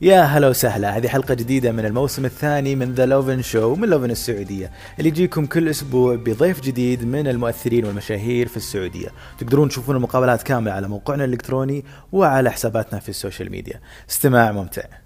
يا هلا وسهلا. هذه حلقة جديدة من الموسم الثاني من The لوفن Show من لوفن السعودية اللي يجيكم كل أسبوع بضيف جديد من المؤثرين والمشاهير في السعودية. تقدرون تشوفون المقابلات كاملة على موقعنا الإلكتروني وعلى حساباتنا في ال social media. استماع ممتع.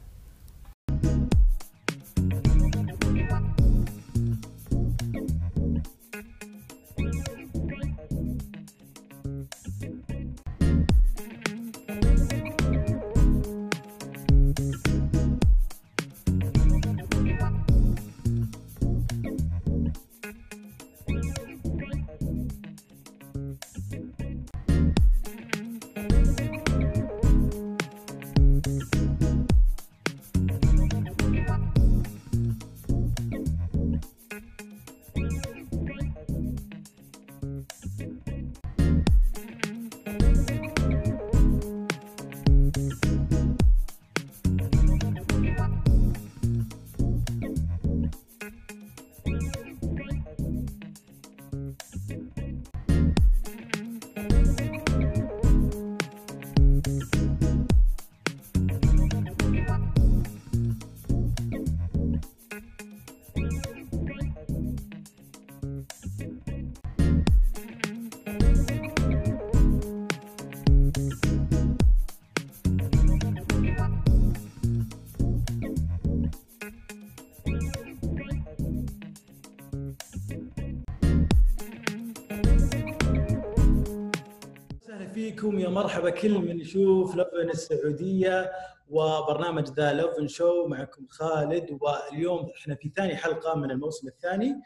فيكم يا مرحبا كل من يشوف لفن السعودية وبرنامج The لفن Show معكم خالد. واليوم إحنا في ثاني حلقة من الموسم الثاني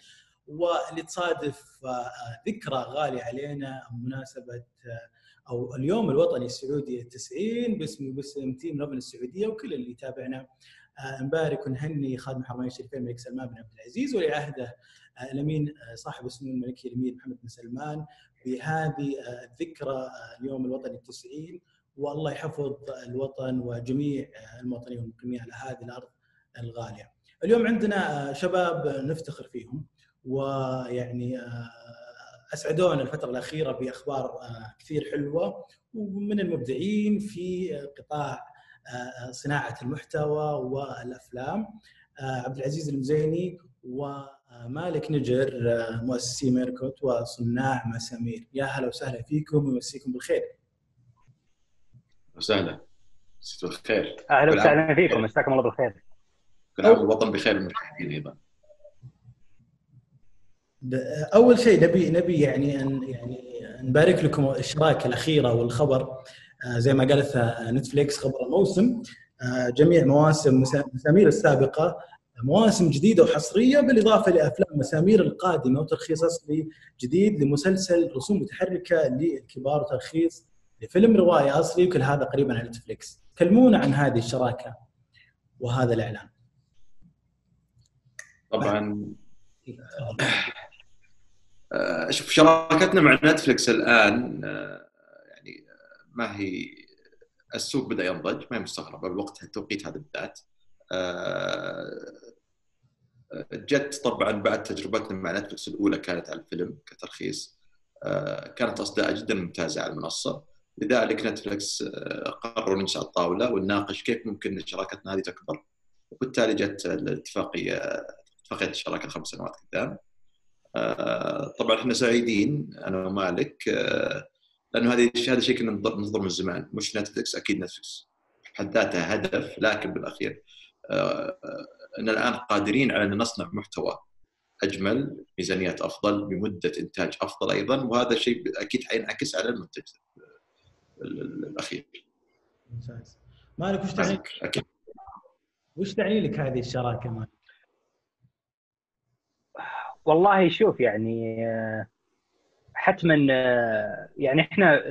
واللي تصادف آه، ذكرى غالية علينا بمناسبه آه، أو اليوم الوطني السعودي التسعين باسم باسم team لفن السعودية وكل اللي يتابعنا آه، نبارك ونهني خادم الحرمين الشريفين الملك سلمان بن عبد العزيز ولي عهده آه، الأمين آه، صاحب السمو الملكي الامير محمد بن سلمان بهذه آه، الذكرى آه، اليوم الوطني التسعين والله يحفظ الوطن وجميع المواطنين والمقيمين على هذه الأرض الغالية. اليوم عندنا شباب نفتخر فيهم ويعني أسعدونا الفترة الأخيرة بأخبار كثير حلوة ومن المبدعين في قطاع صناعة المحتوى والأفلام عبد العزيز المزيني ومالك نجر آه، مؤسسي ميركوت وصناع مسامير. يا هلا وسهلا فيكم ويمسيكم بالخير. وسهلا. مسيتوا الخير أهلا وسهلا فيكم. مساكم الله بالخير. كل عام والوطن بخير المشاهدين أيضا. ب- أول شيء نبي نبي يعني أن يعني نبارك لكم الاشراكه الأخيرة والخبر آه، زي ما قالت آه، نتفليكس خبر الموسم. آه، جميع مواسم مسا- مسامير السابقة مواسم جديدة وحصرية بالإضافة لأفلام مسامير القادمة وترخيص اصلي جديد لمسلسل رسوم متحركة للكبار وترخيص لفيلم رواية أصلي وكل هذا قريبا على نتفليكس. كلمونا عن هذه الشراكة وهذا الإعلان. طبعا. آه، شوف شراكتنا مع نتفلكس الآن يعني ما هي السوق بدأ ينضج ما هي مستغربة بوقت التوقيت هذا بالذات جت طبعا بعد تجربتنا مع نتفلكس الأولى كانت على الفيلم كترخيص. آه، كانت أصداء جدا ممتازة على المنصة. لذلك نتفلكس آه، قرروا على الطاولة ونناقش كيف ممكن شراكتنا هذه تكبر. وبالتالي جت الاتفاقية اتفاقية الشراكة خمس سنوات قدام. آه، طبعا إحنا سعيدين أنا ومالك آه، لأنه هذه هذا شيء كنا ننظر من زمان. مش نتفلكس أكيد نتفلكس حد ذاتها هدف لكن بالأخير آه، آه، إن الآن قادرين على أن نصنع محتوى أجمل ميزانيات أفضل بمدة إنتاج أفضل أيضا وهذا شيء أكيد حينعكس على المنتج ال- ال- الأخير. ممتاز. مالك وش تعني أكيد. وش تعني لك هذه الشراكة مالك؟ والله شوف يعني آه، حتما يعني إحنا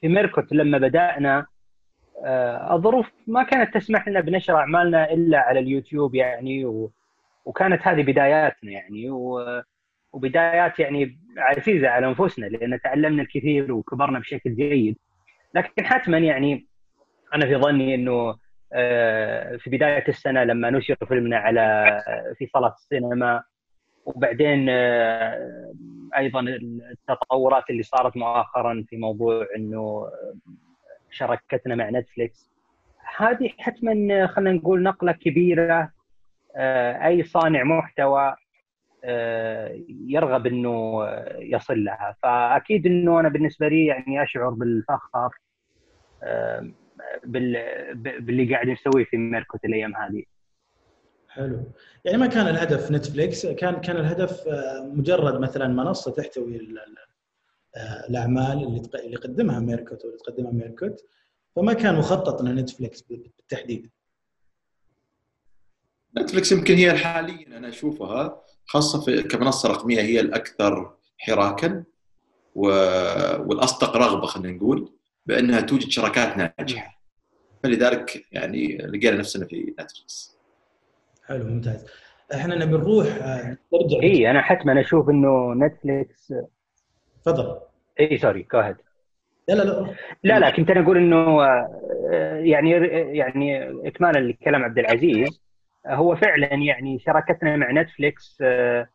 في ميركوت لما بدأنا الظروف ما كانت تسمح لنا بنشر أعمالنا إلا على اليوتيوب يعني و... وكانت هذه بداياتنا يعني و... وبدايات يعني عزيزة على أنفسنا لأن تعلمنا الكثير وكبرنا بشكل جيد. لكن حتما يعني أنا في ظني إنه آه، في بداية السنة لما نشر فيلمنا على في صالة السينما وبعدين آه، أيضا التطورات اللي صارت مؤخرا في موضوع إنه شراكتنا مع نتفليكس. هذه حتما خلينا نقول نقلة كبيرة. آه، أي صانع محتوى آه، يرغب إنه يصل لها. فأكيد إنه أنا بالنسبة لي يعني أشعر بالفخر آه، باللي قاعد نسويه في ميركوت الأيام هذه. حلو. يعني ما كان الهدف نتفليكس كان كان الهدف مجرد مثلا منصة تحتوي الأعمال اللي اللي يقدمها ميركوت واللي تقدمها ميركوت فما كان مخطط لنتفليكس بالتحديد. نتفلكس يمكن هي حاليا أنا أشوفها خاصة في كمنصة رقمية هي الأكثر حراكا والأصدق رغبة خلينا نقول بأنها توجد شراكات ناجحة. فلذلك يعني لقينا نفسنا في نتفلكس حلو ممتاز. إحنا نبي نروح آه، نرجع اي أنا حتما أشوف إنه نتفلكس تفضل. إي sorry go لا لا لا. لا لا كنت أنا أقول إنه آه، يعني يعني اكمالا لكلام عبد العزيز. هو فعلا يعني شراكتنا مع نتفليكس آه،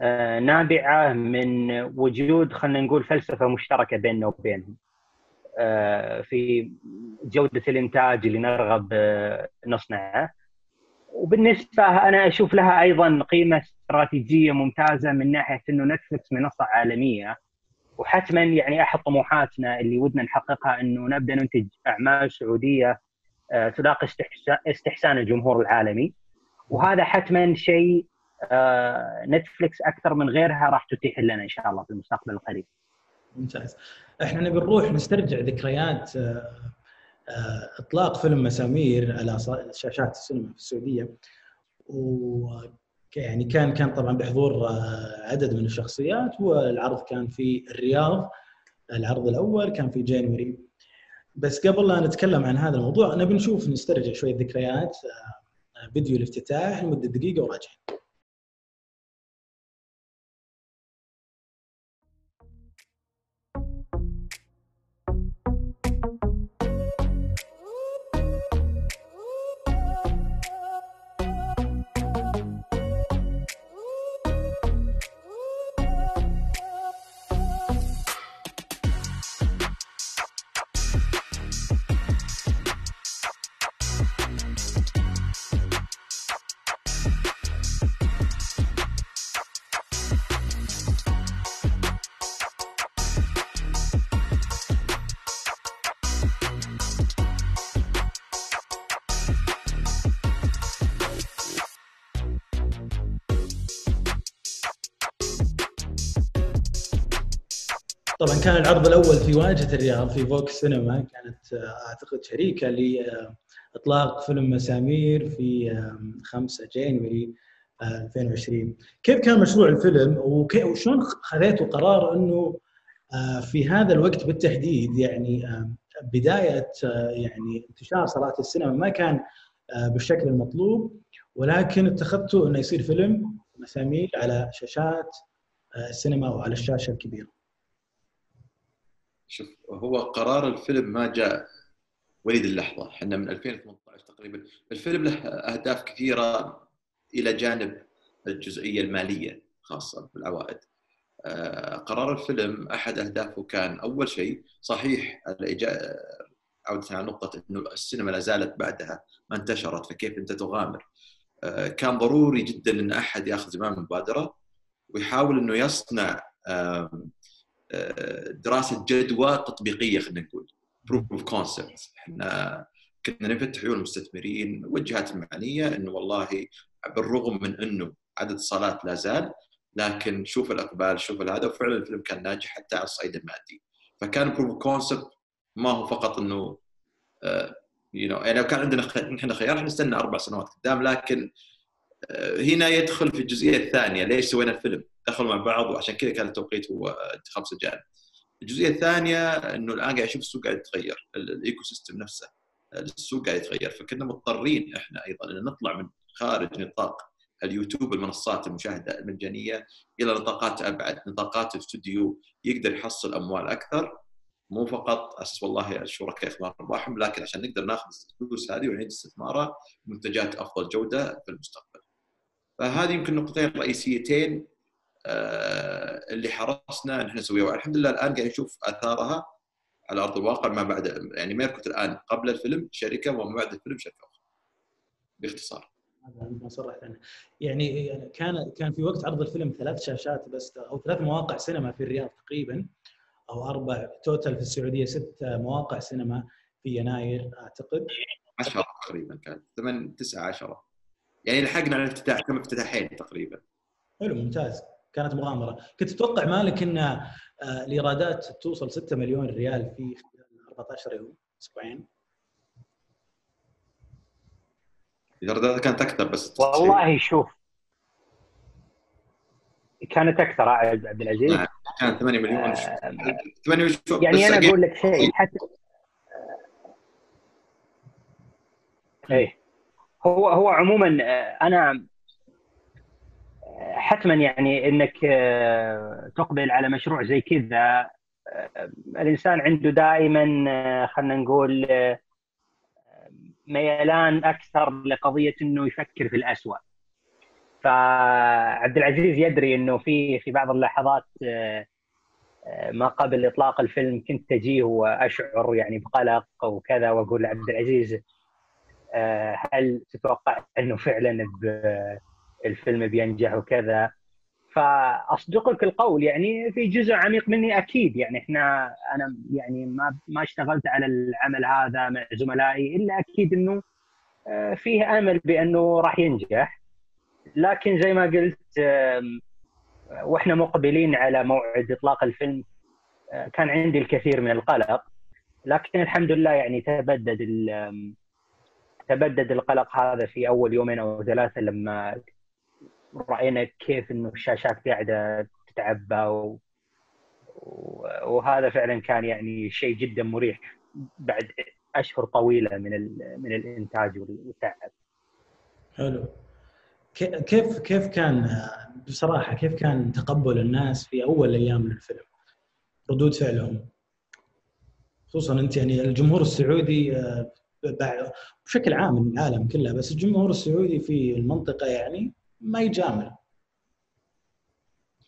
آه، نابعة من وجود خلينا نقول فلسفة مشتركة بيننا وبينهم. في جودة الإنتاج اللي نرغب نصنعه. وبالنسبة أنا أشوف لها أيضا قيمة استراتيجية ممتازة من ناحية إنه نتفلكس منصة عالمية. وحتما يعني أحد طموحاتنا اللي ودنا نحققها إنه نبدأ ننتج أعمال سعودية تلاقي استحسان الجمهور العالمي وهذا حتما شيء آه، نتفلكس أكثر من غيرها راح تتيح لنا إن شاء الله في المستقبل القريب. ممتاز. إحنا نبي نروح نسترجع ذكريات آه، آه، إطلاق فيلم مسامير على شاشات السينما في السعودية يعني كان كان طبعا بحضور عدد من الشخصيات والعرض كان في الرياض العرض الأول كان في جانوري. بس قبل لا نتكلم عن هذا الموضوع نبي نشوف نسترجع شوية ذكريات فيديو الافتتاح لمدة دقيقة وراجعين. طبعا كان العرض الأول في واجهة الرياض في فوكس سينما. كانت آه، أعتقد شريكة لاطلاق فيلم مسامير في 5 جانوري 2020 كيف كان مشروع الفيلم؟ وشلون خذيتوا قرار إنه آه، في هذا الوقت بالتحديد يعني بداية آه، يعني انتشار صلاه السينما ما كان بالشكل المطلوب. ولكن اتخذتوا إنه يصير فيلم مسامير على شاشات السينما وعلى الشاشة الكبيرة. شوف هو قرار الفيلم ما جاء وليد اللحظة. إحنا من 2018 تقريبا. الفيلم له أهداف كثيرة إلى جانب الجزئية المالية خاصة بالعوائد آه، قرار الفيلم أحد أهدافه كان أول شيء صحيح عودة على نقطة إنه السينما لا زالت بعدها ما انتشرت فكيف أنت تغامر؟ آه، كان ضروري جدا إن أحد ياخذ زمام المبادره ويحاول إنه يصنع دراسة جدوى تطبيقية خلينا نقول. proof of concept إحنا كنا نفتح عيون المستثمرين والجهات المعنيه إنه والله بالرغم من إنه عدد الصالات لا زال لكن شوف الأقبال شوف هذا وفعلا الفيلم كان ناجح حتى على الصعيد المادي. فكان proof concept ما هو فقط إنه you know يعني لو كان عندنا إحنا خيار نستنى أربع سنوات قدام لكن uh, هنا يدخل في الجزئية الثانية ليش سوينا الفيلم؟ دخلوا مع بعض وعشان كذا كان التوقيت هو انتخاب سجان. الجزئية الثانية إنه الآن قاعد أشوف السوق قاعد يتغير ال ecosystem نفسه السوق قاعد يتغير فكنا مضطرين إحنا أيضا إن نطلع من خارج نطاق اليوتيوب المنصات المشاهدة المجانية إلى نطاقات أبعد نطاقات الاستوديو يقدر يحصل أموال أكثر مو فقط أساس والله الشركاء ياخذون ارباحهم لكن عشان نقدر ناخذ الفلوس هذه ونعيد استثمارها منتجات أفضل جودة في المستقبل. فهذه يمكن نقطتين رئيسيتين اللي حرصنا إن إحنا نسويها. والحمد لله الآن قاعد نشوف آثارها على أرض الواقع ما بعد يعني ميركوت الآن قبل الفيلم شركة وما بعد الفيلم شركة أخرى باختصار. هذا ما صرحت عنه. يعني كان كان في وقت عرض الفيلم ثلاث شاشات بس أو ثلاث مواقع سينما في الرياض تقريبا أو أربع توتال في السعودية ست مواقع سينما في يناير أعتقد. 10 تقريبا كان 8 9 10 يعني لحقنا على الافتتاح كم افتتاحين تقريبا؟ حلو ممتاز. كانت مغامرة. كنت تتوقع مالك إن آه، الإيرادات توصل 6 مليون ريال في خلال 14 يوم أسبوعين؟ الإيرادات كانت أكثر بس والله شوف. كانت أكثر عبد العزيز. نعم كانت 8 مليون. آه، 8 مليون يعني أنا أقول لك شيء حتى إيه. هو هو عموما آه، أنا آه، حتما يعني إنك آه، تقبل على مشروع زي كذا. آه، الإنسان عنده دائما آه، خلينا نقول ميلان أكثر لقضية إنه يفكر في الاسوء فعبد العزيز يدري إنه في في بعض اللحظات ما قبل إطلاق الفيلم كنت أجيه وأشعر يعني بقلق وكذا وأقول لعبد العزيز هل تتوقع إنه فعلا الفيلم بينجح وكذا. فأصدقك القول يعني في جزء عميق مني أكيد. يعني إحنا أنا يعني ما ما اشتغلت على العمل هذا مع زملائي إلا أكيد إنه آه، فيه أمل بأنه راح ينجح. لكن زي ما قلت وإحنا مقبلين على موعد إطلاق الفيلم آه، كان عندي الكثير من القلق. لكن الحمد لله يعني تبدد تبدد القلق هذا في أول يومين أو ثلاثة لما رأينا كيف إنه الشاشات قاعدة تتعبى و... وهذا فعلا كان يعني شيء جدا مريح بعد أشهر طويلة من ال... من الإنتاج والتعب. حلو. كيف كيف كان بصراحة كيف كان تقبل الناس في أول أيام الفيلم؟ ردود فعلهم. خصوصا أنت يعني الجمهور السعودي آه، بشكل عام العالم كله بس الجمهور السعودي في المنطقة يعني ما يجامل.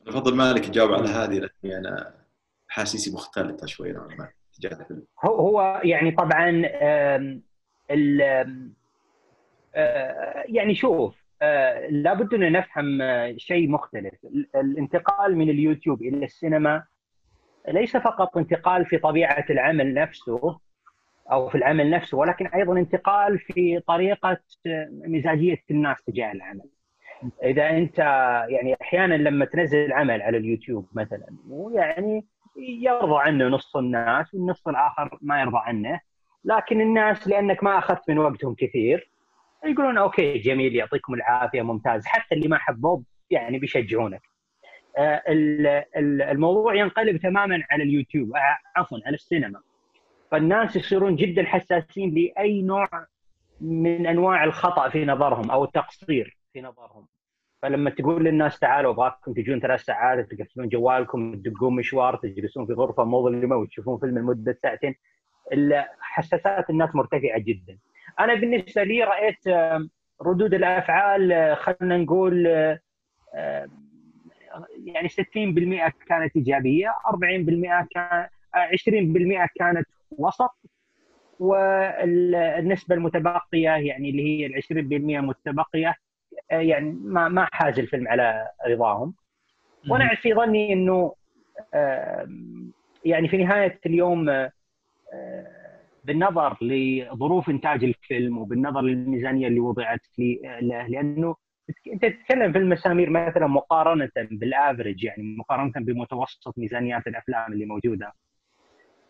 أفضل مالك يجاوب على هذه لأني أنا حاسيسي مختلطة شوي نوعا ما تجاه الفيلم. هو هو يعني طبعا ال آه، يعني شوف آه، لابد أن نفهم آه، شيء مختلف. ال- الانتقال من اليوتيوب إلى السينما ليس فقط انتقال في طبيعة العمل نفسه أو في العمل نفسه ولكن أيضا انتقال في طريقة مزاجية الناس تجاه العمل. إذا أنت يعني أحيانا لما تنزل عمل على اليوتيوب مثلا ويعني يرضى عنه نص الناس والنص الآخر ما يرضى عنه لكن الناس لأنك ما أخذت من وقتهم كثير يقولون أوكي جميل يعطيكم العافية ممتاز. حتى اللي ما حبوه يعني بيشجعونك. آه، ال- ال- الموضوع ينقلب تماما على اليوتيوب آه، عفوا على السينما. فالناس يصيرون جدا حساسين لأي نوع من أنواع الخطأ في نظرهم أو التقصير. في نظرهم فلما تقول للناس تعالوا أبغاكم تجون ثلاث ساعات تقفلون جوالكم تدقون مشوار تجلسون في غرفة مظلمة وتشوفون فيلم لمدة ساعتين حساسات الناس مرتفعة جدا. أنا بالنسبة لي رأيت ردود الأفعال آه، خلينا نقول آه، آه، يعني 60% كانت إيجابية 40% كان آه، 20% كانت وسط والنسبة المتبقية يعني اللي هي ال 20% متبقية يعني ما ما حاز الفيلم على رضاهم. وأنا في ظني انه يعني في نهاية اليوم آه، آه، بالنظر لظروف إنتاج الفيلم وبالنظر للميزانية اللي وضعت له لأنه أنت تتكلم في المسامير مثلا مقارنة بالافرج يعني مقارنة بمتوسط ميزانيات الأفلام اللي موجودة.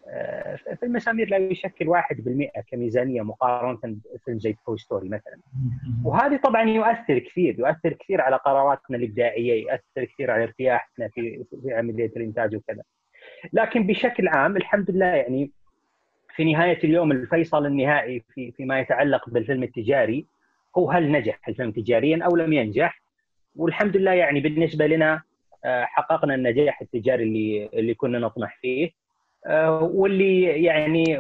آه، في المسامير لا يشكل 1% كميزانية مقارنة بفيلم زي توي ستوري مثلا. وهذه طبعا يؤثر كثير يؤثر كثير على قراراتنا الإبداعية يؤثر كثير على ارتياحنا في في عمليه الإنتاج وكذا. لكن بشكل عام الحمد لله يعني في نهاية اليوم الفيصل النهائي في فيما يتعلق بالفيلم التجاري هو هل نجح الفيلم تجاريا أو لم ينجح؟ والحمد لله يعني بالنسبة لنا آه، حققنا النجاح التجاري اللي اللي كنا نطمح فيه. آه، واللي يعني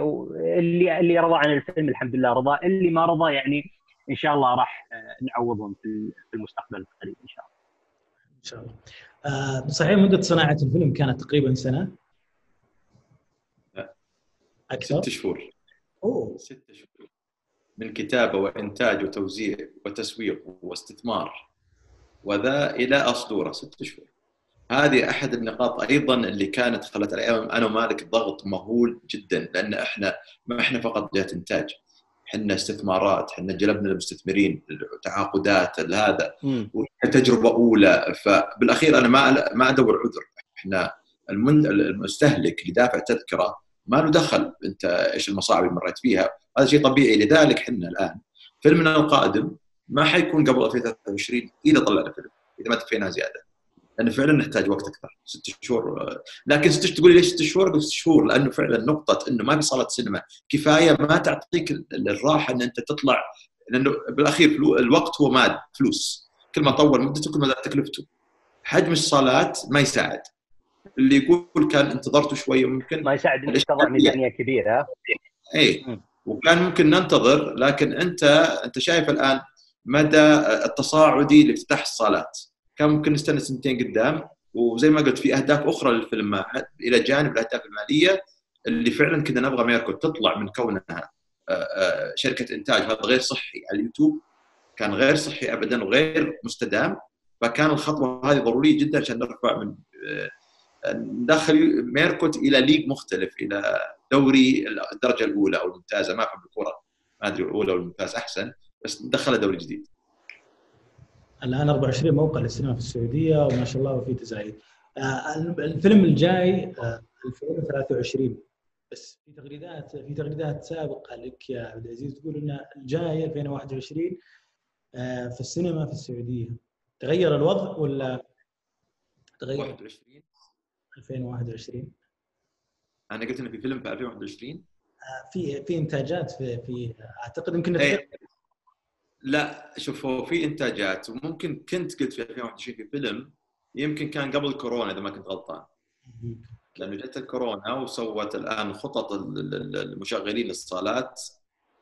اللي اللي رضى عن الفيلم الحمد لله رضى اللي ما رضى يعني إن شاء الله راح آه، نعوضهم في في المستقبل القريب إن شاء الله. إن شاء الله. آه، صحيح مدة صناعة الفيلم كانت تقريبا سنة؟ أكثر؟ ست شهور. أوه. ست شهور. من كتابة وإنتاج وتوزيع وتسويق واستثمار وذا إلى اصدوره ست شهور. هذه أحد النقاط أيضا اللي كانت خلت أنا ومالك ضغط مهول جدا لأن إحنا ما إحنا فقط جهة إنتاج. إحنا استثمارات إحنا جلبنا المستثمرين تعاقدات هذا. مم. تجربة أولى. فبالأخير أنا ما ما أدور عذر. إحنا المن- المستهلك اللي دافع تذكرة ما له دخل. أنت إيش المصاعب اللي مريت فيها؟ هذا شيء طبيعي. لذلك إحنا الآن فيلمنا القادم ما حيكون قبل 2023 إذا طلعنا فيلم. إذا ما تكفينا زيادة. لأنه فعلا نحتاج وقت أكثر. ست شهور لكن ست تقول لي ليش ست شهور؟ أقول ست شهور لأنه فعلا نقطة إنه ما في صاله سينما. كفاية ما تعطيك ال- الراحة إن أنت تطلع لأنه بالأخير الوقت هو مال فلوس. كل ما طول مدته كل ما زادت تكلفته. حجم الصالات ما يساعد. اللي يقول كان انتظرته شوية ممكن. ما يساعد إنك تضع ميزانية كبيرة. اي مم. وكان ممكن ننتظر لكن أنت أنت شايف الآن مدى التصاعدي لافتتاح الصالات كان ممكن نستنى سنتين قدام وزي ما قلت في أهداف أخرى للفيلم إلى جانب الأهداف المالية اللي فعلا كنا نبغى ميركو تطلع من كونها آه، آه، شركة إنتاج. هذا غير صحي على اليوتيوب كان غير صحي ابدا وغير مستدام فكان الخطوة هذه ضرورية جدا عشان نرفع من آه، ندخل ميركوت إلى league مختلف إلى دوري الدرجة الأولى أو الممتازة. ما افهم الكرة ما أدري الأولى ولا الممتاز أحسن بس ندخلها دوري جديد. الآن 24 موقع للسينما في السعودية وما شاء الله وفي تزايد. آه، الفيلم الجاي آه، 2023 بس في تغريدات في تغريدات سابقة لك يا عبد العزيز تقول إن الجاي 2021 آه، في السينما في السعودية. تغير الوضع ولا تغير؟ 21 2021 أنا قلت انه في فيلم في 2021 آه، في في إنتاجات في في أعتقد يمكن إيه. لا شوف هو في إنتاجات وممكن كنت قلت في 2021 في فيلم يمكن كان قبل كورونا إذا ما كنت غلطان لأنه جت الكورونا وسوت الآن خطط ال- ال- ال- المشغلين الصالات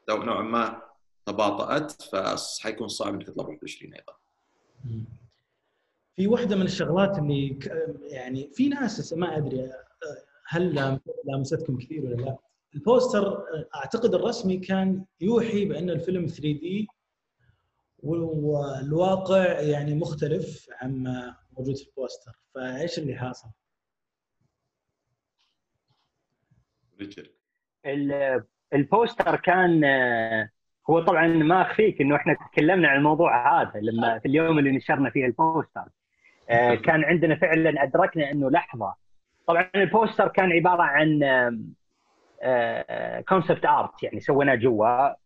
لو نوعا ما تباطأت فحيكون صعب إنك تطلع 21 أيضا. في واحدة من الشغلات اللي يعني في ناس ما أدري هل لام- لامستكم كثير ولا لا؟ البوستر أعتقد الرسمي كان يوحي بأن الفيلم 3 دي والواقع يعني مختلف عما موجود في البوستر، فايش اللي حاصل؟ ريتشارد. ال poster كان آه، هو طبعا ما أخفيك إنه إحنا تكلمنا عن الموضوع هذا لما في اليوم اللي نشرنا فيه ال poster. آه، كان عندنا فعلا أدركنا إنه لحظة. طبعا ال poster كان عبارة عن concept art يعني سويناه جوا.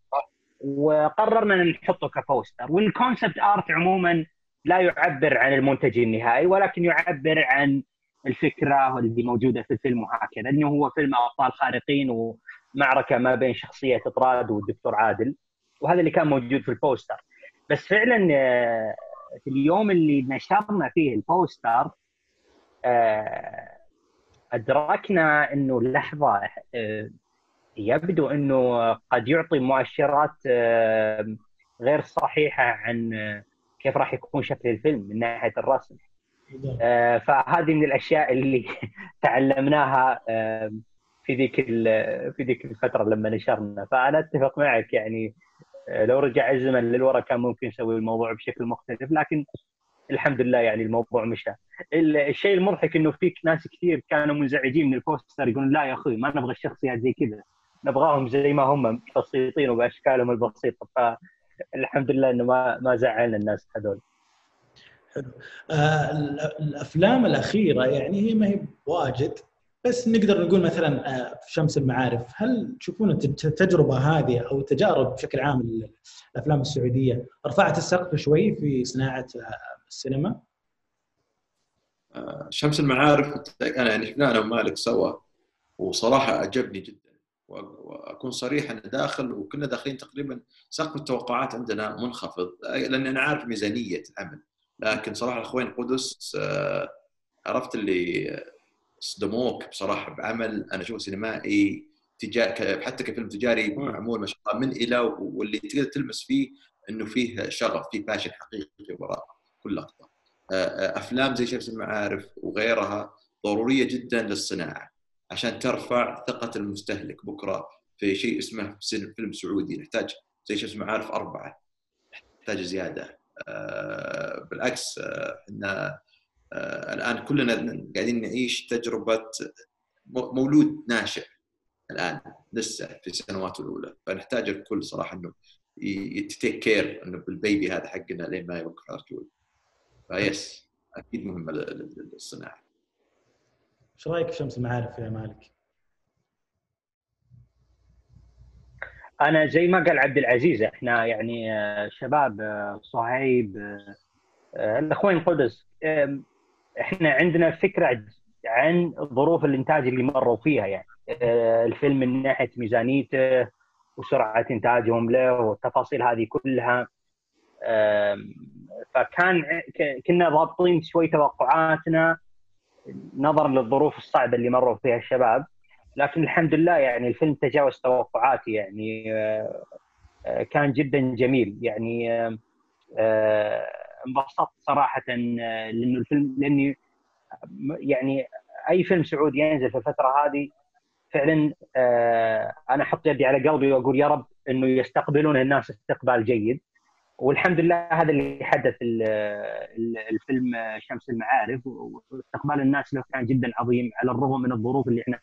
وقررنا نحطه ك poster وال concept art عموما لا يعبر عن المنتج النهائي ولكن يعبر عن الفكرة اللي موجودة في الفيلم وهكذا. انه هو فيلم أبطال خارقين ومعركة ما بين شخصية إطراد والدكتور عادل وهذا اللي كان موجود في البوستر بس فعلا آه، في اليوم اللي نشرنا فيه البوستر آه، أدركنا إنه لحظة آه، يبدو أنه قد يعطي مؤشرات غير صحيحة عن كيف راح يكون شكل الفيلم من ناحية الرسم. آه، فهذه من الأشياء اللي تعلمناها في ذيك في ذيك الفترة لما نشرنا. فأنا أتفق معك يعني آه، لو رجع الزمن للوراء كان ممكن نسوي الموضوع بشكل مختلف لكن الحمد لله يعني الموضوع مشى. ال- الشيء المضحك إنه فيك ناس كثير كانوا منزعجين من البوستر يقولون لا يا أخوي ما نبغى الشخصيات زي كذا. نبغاهم زي ما هم بسيطين وبأشكالهم البسيطة فالحمد لله إنه ما ما زعلنا الناس هذول. حلو. آه ال- الأفلام الأخيرة يعني هي ما هي واجد بس نقدر نقول مثلا آه في شمس المعارف. هل تشوفون الت- التجربة هذه أو التجارب بشكل عام ال- الأفلام السعودية رفعت السقف شوي في صناعة آه السينما؟ آه، شمس المعارف أنا يعني شفناه أنا ومالك سوا وصراحة عجبني جدا. وأكون صريح أنا داخل وكنا داخلين تقريبا سقف التوقعات عندنا منخفض. لأن أنا عارف ميزانية العمل. لكن صراحة الأخوين قدس آه، عرفت اللي صدموك بصراحة بعمل. أنا اشوفه سينمائي تجا... حتى كفيلم تجاري. معمول ما شاء الله من إلى واللي تقدر تلمس فيه إنه فيه شغف فيه باشن حقيقي وراء كل لقطة. آه، آه، أفلام زي شمس المعارف وغيرها ضرورية جدا للصناعة. عشان ترفع ثقة المستهلك بكرة في شيء اسمه فيلم سعودي. نحتاج زي شو اسمه عارف أربعة. نحتاج زيادة. آه، بالعكس إحنا آه، الآن كلنا قاعدين نعيش تجربة مولود ناشئ الآن لسه في السنوات الأولى. فنحتاج الكل صراحة إنه ي take care إنه بال baby هذا حقنا لين ما يوقف الرجول. فيس أكيد مهمه للصناعه إيش رأيك في شمس المعارف يا مالك؟ أنا زي ما قال عبد العزيز إحنا يعني آه، شباب آه، صهيب الأخوين قدس. إحنا عندنا فكرة عن ظروف الإنتاج اللي مروا فيها يعني. آه، الفيلم من ناحية ميزانيته وسرعة إنتاجهم له والتفاصيل هذه كلها. فكان كنا ضابطين شوي توقعاتنا. نظرا للظروف الصعبة اللي مروا فيها الشباب لكن الحمد لله يعني الفيلم تجاوز توقعاتي يعني آه، آه، كان جدا جميل يعني انبسطت صراحة لأنه الفيلم لأني يعني أي فيلم سعودي ينزل في الفترة هذه فعلا آه، أنا أحط يدي على قلبي وأقول يا رب إنه يستقبلون الناس استقبال جيد. والحمد لله هذا اللي حدث الفيلم شمس المعارف واستقبال الناس له كان جدا عظيم على الرغم من الظروف اللي إحنا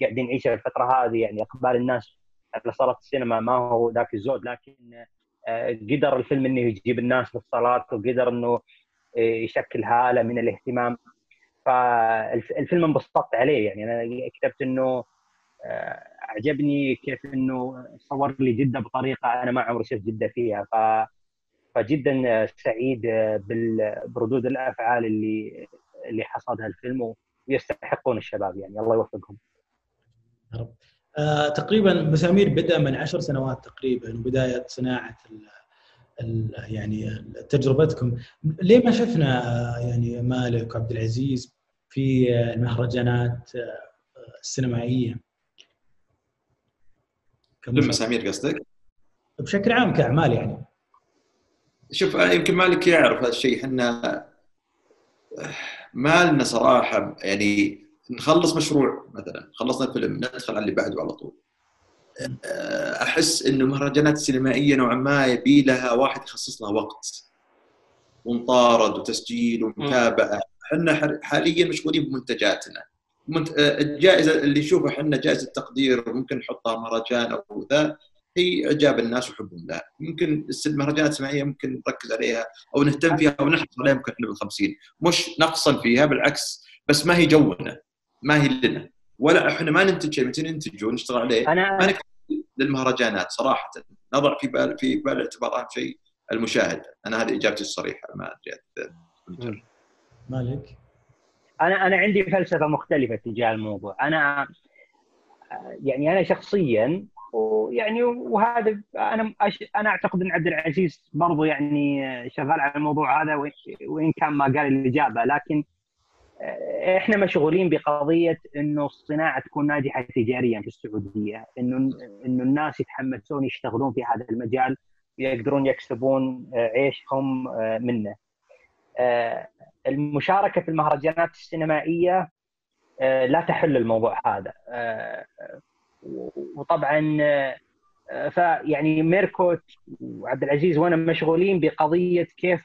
قاعدين نعيشها الفترة هذه. يعني إقبال الناس على صالات السينما ما هو ذاك الزود لكن آه، قدر الفيلم إنه يجيب الناس للصلاه وقدر إنه آه، يشكل هالة من الاهتمام. فالفيلم انبسطت عليه. يعني أنا كتبت إنه آه، أعجبني كيف إنه صور لي جدة بطريقة أنا ما عمري شفت جدة فيها. ف فجدا سعيد بردود الأفعال اللي اللي حصدها الفيلم ويستحقون الشباب يعني الله يوفقهم. يا رب. آه تقريبا مسامير بدأ من عشر سنوات تقريبا بدايه صناعة ال ال يعني تجربتكم ليه ما شفنا يعني مالك وعبد العزيز في المهرجانات السينمائية؟ مسامير قصدك؟ بشكل عام كأعمال يعني شوف يمكن مالك يعرف هذا الشيء. إحنا ما لنا صراحة يعني نخلص مشروع مثلا خلصنا الفيلم ندخل على اللي بعده على طول. أحس إنه المهرجانات السينمائيه نوعا ما يبي لها واحد يخصص لها وقت ومطارد وتسجيل ومتابعة. إحنا حاليا مشغولين بمنتجاتنا. الجائزة اللي نشوفها إحنا جائزة تقدير ممكن نحطها مهرجان أو ذا. هي إعجاب الناس وحبهم. لها ممكن المهرجانات السينمائيه ممكن نركز عليها أو نهتم فيها أو نحرص عليها ممكن إحنا بال 50 مش نقصا فيها بالعكس بس ما هي جونا ما هي لنا. ولا إحنا ما ننتج شيء متى ننتج ونشتغل عليه؟ أنا... ما للمهرجانات صراحة. نضع في بال في بال الاعتبار أهم شيء المشاهد. أنا هذه إجابتي الصريحة ما أدري مالك؟ أنا أنا عندي فلسفة مختلفة تجاه الموضوع. أنا يعني أنا شخصيا ويعني وهذا أنا أنا أعتقد إن عبد العزيز برضو يعني شغال على الموضوع هذا وان كان ما قال الإجابة لكن آه، إحنا مشغولين بقضية إنه الصناعة تكون ناجحة تجاريا في السعودية، إنه إنه الناس يتحمسون يشتغلون في هذا المجال ويقدرون يكسبون آه، عيشهم آه، منه. المشاركة في المهرجانات السينمائية لا تحل الموضوع هذا. وطبعا فيعني ميركوت وعبد العزيز وأنا مشغولين بقضية كيف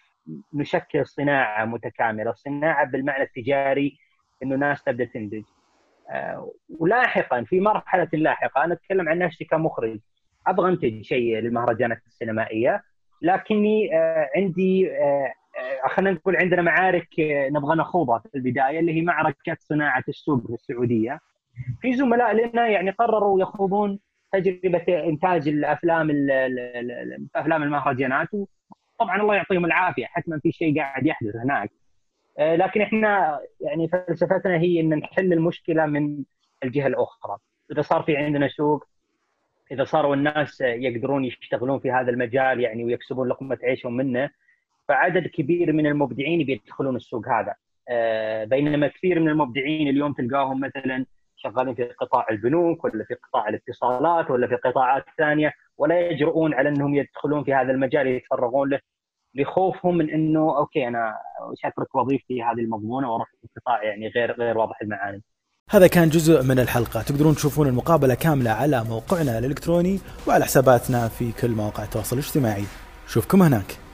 نشكل صناعة متكاملة، الصناعه بالمعنى التجاري إنه ناس تبدأ تنتج. آه، ولاحقا في مرحلة لاحقة أنا أتكلم عن نفسي كمخرج أبغى أنتج شيء للمهرجانات السينمائية لكني آه، عندي آه، خلينا نقول عندنا معارك نبغى نخوضها في البداية اللي هي معركة صناعة السوق في السعودية. في زملاء لنا يعني قرروا يخوضون تجربة إنتاج الأفلام أفلام المهرجانات. طبعا الله يعطيهم العافية حتما في شيء قاعد يحدث هناك. آه، لكن إحنا يعني فلسفتنا هي إن نحل المشكلة من الجهة الأخرى. إذا صار في عندنا سوق إذا صاروا الناس يقدرون يشتغلون في هذا المجال يعني ويكسبون لقمة عيشهم منه فعدد كبير من المبدعين بيدخلون السوق هذا. آه، بينما كثير من المبدعين اليوم تلقاهم مثلا شغالين في قطاع البنوك ولا في قطاع الاتصالات ولا في قطاعات ثانية ولا يجرؤون على أنهم يدخلون في هذا المجال يتفرغون له لخوفهم من إنه okay أنا اترك وظيفتي هذه المضمونة وأروح قطاع يعني غير غير واضح المعاني. هذا كان جزء من الحلقة. تقدرون تشوفون المقابلة كاملة على موقعنا الإلكتروني وعلى حساباتنا في كل مواقع التواصل الاجتماعي. شوفكم هناك.